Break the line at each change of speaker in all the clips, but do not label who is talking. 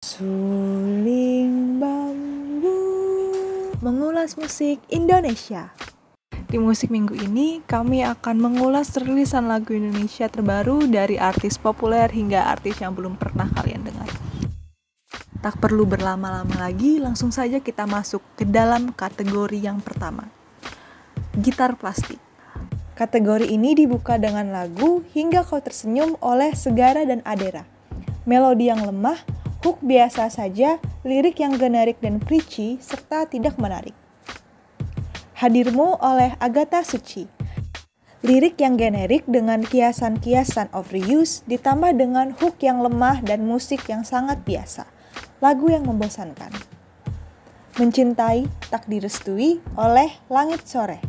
Suling bambu Mengulas musik Indonesia Di musik minggu ini, kami akan mengulas rilisan lagu Indonesia terbaru dari artis populer hingga artis yang belum pernah kalian dengar. Tak perlu berlama-lama lagi, langsung saja kita masuk ke dalam kategori yang pertama. Gitar plastik. Kategori ini dibuka dengan lagu Hingga Kau Tersenyum oleh Segara dan Adera. Melodi yang lemah, hook biasa saja, lirik yang generik dan preachy, serta tidak menarik. Hadirmu oleh Agatha Suci. Lirik yang generik dengan kiasan-kiasan overuse ditambah dengan hook yang lemah dan musik yang sangat biasa. Lagu yang membosankan. Mencintai tak direstui oleh Langit Sore.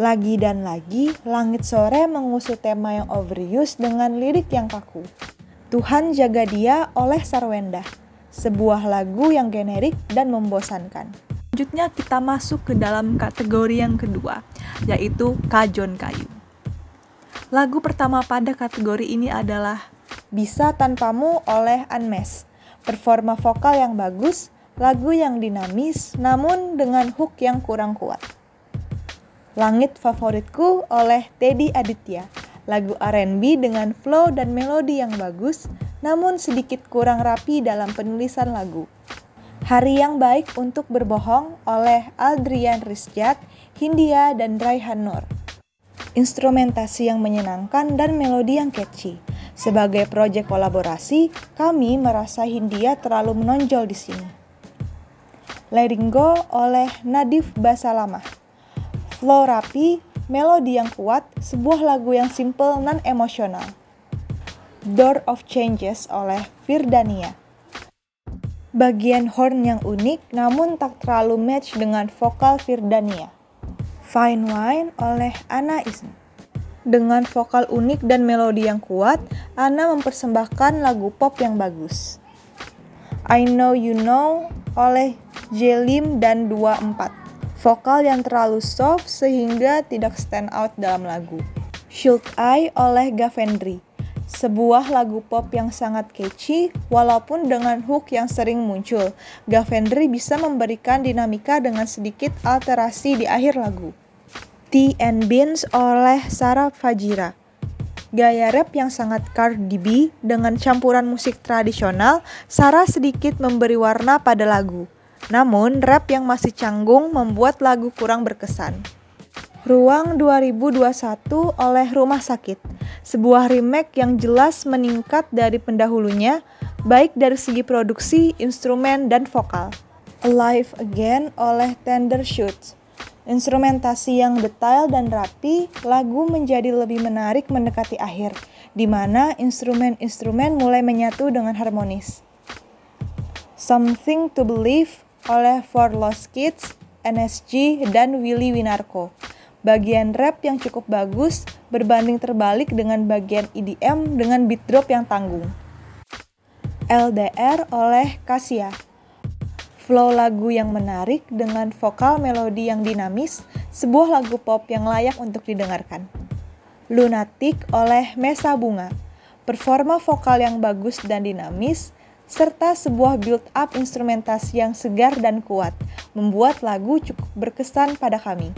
Lagi dan lagi, Langit Sore mengusut tema yang overuse dengan lirik yang kaku. Tuhan Jaga Dia oleh Sarwenda. Sebuah lagu yang generik dan membosankan. Selanjutnya kita masuk ke dalam kategori yang kedua, yaitu Kajon Kayu. Lagu pertama pada kategori ini adalah Bisa Tanpamu oleh Unmesh. Performa vokal yang bagus, lagu yang dinamis, namun dengan hook yang kurang kuat. Langit Favoritku oleh Teddy Aditya. Lagu R&B dengan flow dan melodi yang bagus, namun sedikit kurang rapi dalam penulisan lagu. Hari yang baik untuk berbohong oleh Aldrian Rizjat, Hindia, dan Raihan Nur. Instrumentasi yang menyenangkan dan melodi yang catchy. Sebagai proyek kolaborasi, kami merasa Hindia terlalu menonjol di sini. Letting Go oleh Nadif Basalamah. Flow rapi, melodi yang kuat, sebuah lagu yang simple non emosional. Door of Changes oleh Firdania. Bagian horn yang unik namun tak terlalu match dengan vokal Firdania. Fine Wine oleh Ana Isn. Dengan vokal unik dan melodi yang kuat, Ana mempersembahkan lagu pop yang bagus. I Know You Know oleh Jelim dan 24. Vokal yang terlalu soft sehingga tidak stand out dalam lagu. Should I oleh Gavendri sebuah lagu pop yang sangat catchy, walaupun dengan hook yang sering muncul. Gavendri bisa memberikan dinamika dengan sedikit alterasi di akhir lagu. Tea and Beans oleh Sarah Fajira. Gaya rap yang sangat Cardi B dengan campuran musik tradisional, Sarah sedikit memberi warna pada lagu. Namun, rap yang masih canggung membuat lagu kurang berkesan. Ruang 2021 oleh Rumah Sakit sebuah remake yang jelas meningkat dari pendahulunya, baik dari segi produksi, instrumen, dan vokal. Alive Again oleh Tender Shoots. Instrumentasi yang detail dan rapi, lagu menjadi lebih menarik mendekati akhir, di mana instrumen-instrumen mulai menyatu dengan harmonis. Something to Believe oleh For Lost Kids, NSG, dan Willy Winarko bagian rap yang cukup bagus berbanding terbalik dengan bagian EDM dengan beat drop yang tanggung. LDR oleh Kasia. Flow lagu yang menarik dengan vokal melodi yang dinamis, sebuah lagu pop yang layak untuk didengarkan. Lunatic oleh Mesa Bunga. Performa vokal yang bagus dan dinamis, serta sebuah build-up instrumentasi yang segar dan kuat, membuat lagu cukup berkesan pada kami.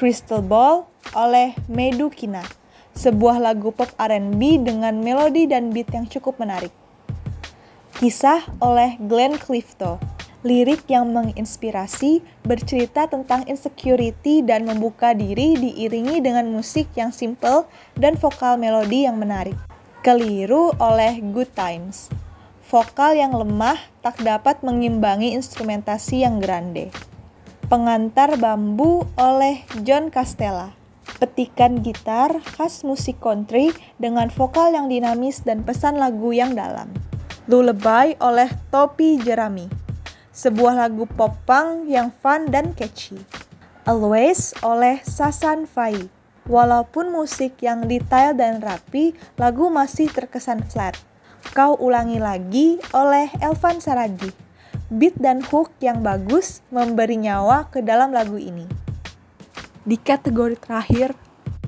Crystal Ball oleh Medu Kina, sebuah lagu pop R&B dengan melodi dan beat yang cukup menarik. Kisah oleh Glenn Clifton, lirik yang menginspirasi, bercerita tentang insecurity dan membuka diri diiringi dengan musik yang simple dan vokal melodi yang menarik. Keliru oleh Good Times. Vokal yang lemah tak dapat mengimbangi instrumentasi yang grande. Pengantar Bambu oleh John Castella. Petikan gitar khas musik country dengan vokal yang dinamis dan pesan lagu yang dalam. Lullaby oleh Topi Jerami. Sebuah lagu pop punk yang fun dan catchy. Always oleh Sasan Fai. Walaupun musik yang detail dan rapi, lagu masih terkesan flat. Kau ulangi lagi oleh Elvan Saragi beat dan hook yang bagus memberi nyawa ke dalam lagu ini. Di kategori terakhir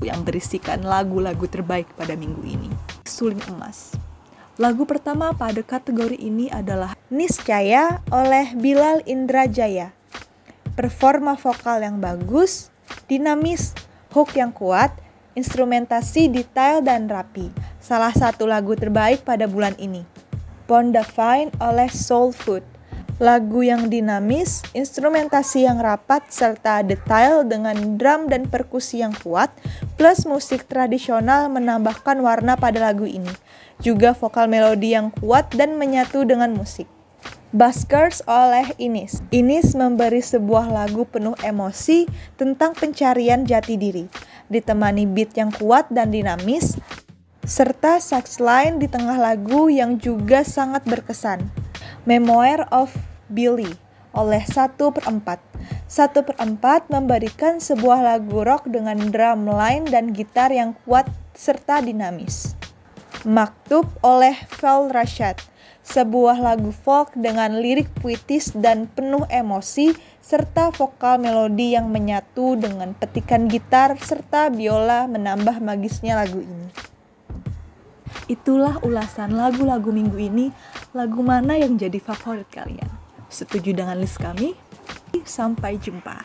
yang berisikan lagu-lagu terbaik pada minggu ini, Suling Emas. Lagu pertama pada kategori ini adalah Niscaya oleh Bilal Indrajaya. Performa vokal yang bagus, dinamis, hook yang kuat, instrumentasi detail dan rapi. Salah satu lagu terbaik pada bulan ini. Fine oleh Soul Food. Lagu yang dinamis, instrumentasi yang rapat, serta detail dengan drum dan perkusi yang kuat, plus musik tradisional menambahkan warna pada lagu ini. Juga vokal melodi yang kuat dan menyatu dengan musik. Buskers oleh Inis. Inis memberi sebuah lagu penuh emosi tentang pencarian jati diri, ditemani beat yang kuat dan dinamis, serta sax line di tengah lagu yang juga sangat berkesan. Memoir of Billy oleh 1 per 4. 1 per 4 memberikan sebuah lagu rock dengan drum line dan gitar yang kuat serta dinamis. Maktub oleh Val Rashad, sebuah lagu folk dengan lirik puitis dan penuh emosi serta vokal melodi yang menyatu dengan petikan gitar serta biola menambah magisnya lagu ini. Itulah ulasan lagu-lagu minggu ini. Lagu mana yang jadi favorit kalian? Setuju dengan list kami? Sampai jumpa.